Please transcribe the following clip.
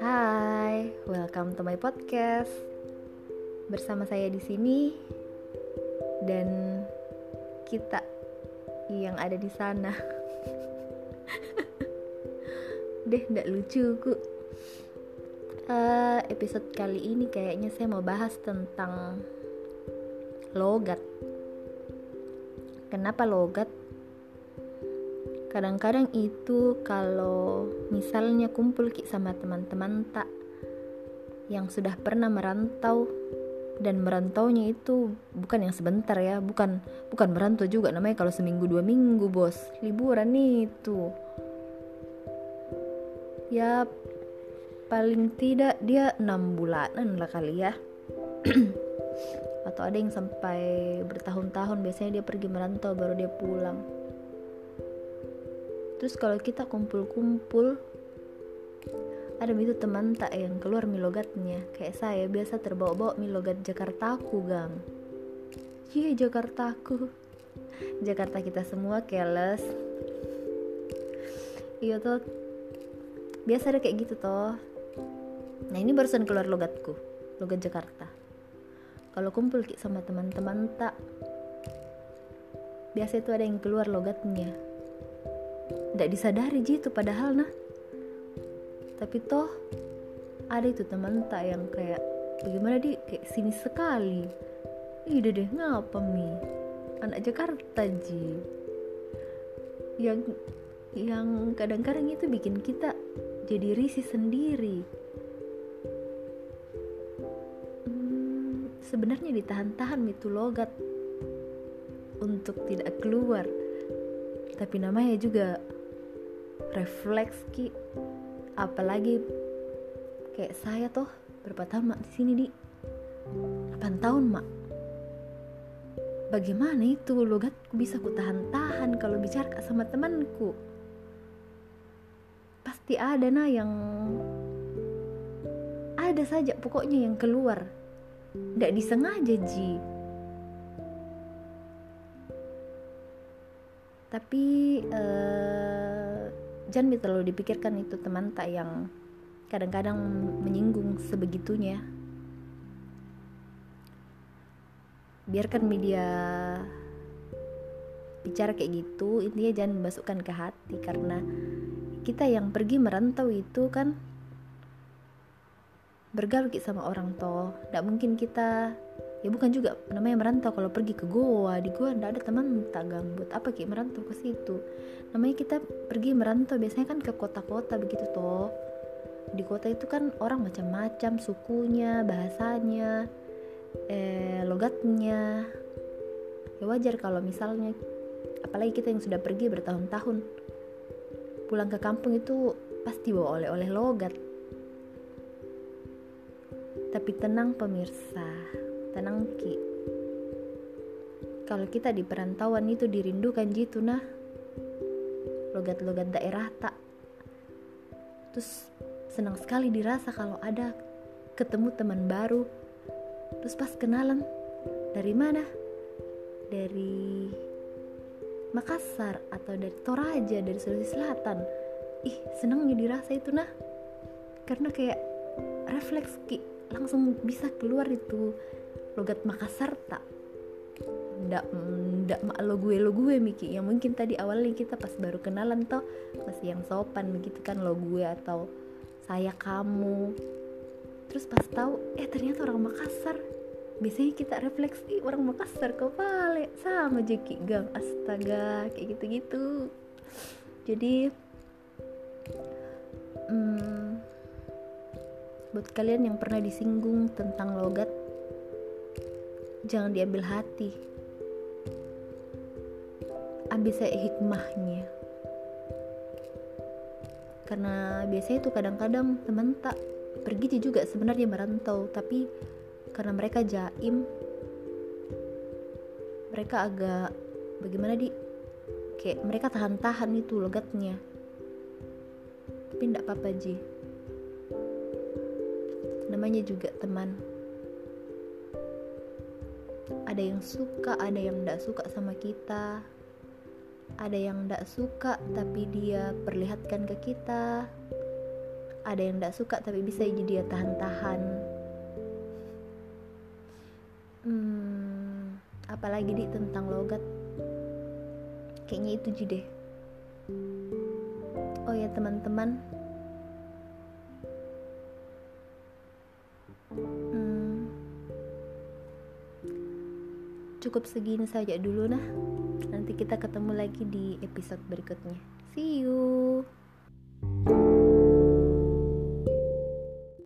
Hai, welcome to my podcast. Bersama saya di sini dan kita yang ada di sana. Deh, ndak lucu ku. Uh, episode kali ini kayaknya saya mau bahas tentang logat. Kenapa logat? Kadang-kadang itu kalau misalnya kumpul sama teman-teman tak yang sudah pernah merantau dan merantaunya itu bukan yang sebentar ya bukan bukan merantau juga namanya kalau seminggu dua minggu bos liburan itu. Ya paling tidak dia enam bulanan lah kali ya. Atau ada yang sampai bertahun-tahun biasanya dia pergi merantau baru dia pulang terus kalau kita kumpul-kumpul ada itu teman tak yang keluar milogatnya. Kayak saya biasa terbawa-bawa milogat Jakartaku gang. Iya Jakartaku. Jakarta kita semua keles. Iya toh. Biasa ada kayak gitu toh. Nah ini barusan keluar logatku logat Jakarta. Kalau kumpul sama teman-teman tak biasa itu ada yang keluar logatnya tidak disadari gitu padahal nah. Tapi toh ada itu teman tak yang kayak bagaimana di? Kayak sini sekali. Ih deh ngapa mi? Anak Jakarta ji. Yang yang kadang-kadang itu bikin kita jadi risih sendiri. Hmm, sebenarnya ditahan-tahan itu logat untuk tidak keluar tapi namanya juga refleks ki. Apalagi kayak saya toh berapa tahun mak di sini di? 8 tahun mak. Bagaimana itu logatku bisa ku tahan-tahan kalau bicara sama temanku? Pasti ada nah yang ada saja pokoknya yang keluar. Tidak disengaja ji tapi uh, jangan terlalu dipikirkan itu teman tak yang kadang-kadang menyinggung sebegitunya. Biarkan media bicara kayak gitu intinya jangan masukkan ke hati karena kita yang pergi merantau itu kan bergaul sama orang toh. Tidak mungkin kita ya bukan juga namanya merantau. Kalau pergi ke goa di goa ndak ada teman tak gambut. Apa kayak merantau ke situ? Namanya kita pergi merantau biasanya kan ke kota-kota begitu toh. Di kota itu kan orang macam-macam sukunya bahasanya eh, logatnya. Ya wajar kalau misalnya apalagi kita yang sudah pergi bertahun-tahun pulang ke kampung itu pasti bawa oleh-oleh logat. Tapi tenang pemirsa tenang ki. Kalau kita di perantauan itu dirindukan gitu nah logat-logat daerah tak. Terus senang sekali dirasa kalau ada ketemu teman baru. Terus pas kenalan dari mana? Dari Makassar atau dari Toraja dari Sulawesi Selatan. Ih senangnya dirasa itu nah. Karena kayak refleks ki. Langsung bisa keluar itu logat Makassar tak ndak ndak mak lo gue lo gue Miki yang mungkin tadi awalnya kita pas baru kenalan toh masih yang sopan begitu kan lo gue atau saya kamu. Terus pas tahu eh ternyata orang Makassar. Biasanya kita refleksi orang Makassar kepala sama Jeki gang astaga kayak gitu-gitu. Jadi hmm, buat kalian yang pernah disinggung tentang logat jangan diambil hati. Ambil saya hikmahnya. Karena biasanya itu kadang-kadang teman tak pergi juga sebenarnya merantau. Tapi karena mereka jaim mereka agak bagaimana di kayak mereka tahan-tahan itu logatnya. Tapi tidak apa-apa ji namanya juga teman ada yang suka ada yang tidak suka sama kita. Ada yang tidak suka tapi dia perlihatkan ke kita. Ada yang tidak suka tapi bisa jadi dia tahan-tahan. Hmm, apalagi di tentang logat. Kayaknya itu jadi oh ya teman-teman cukup segini saja dulu nah. Nanti kita ketemu lagi di episode berikutnya. See you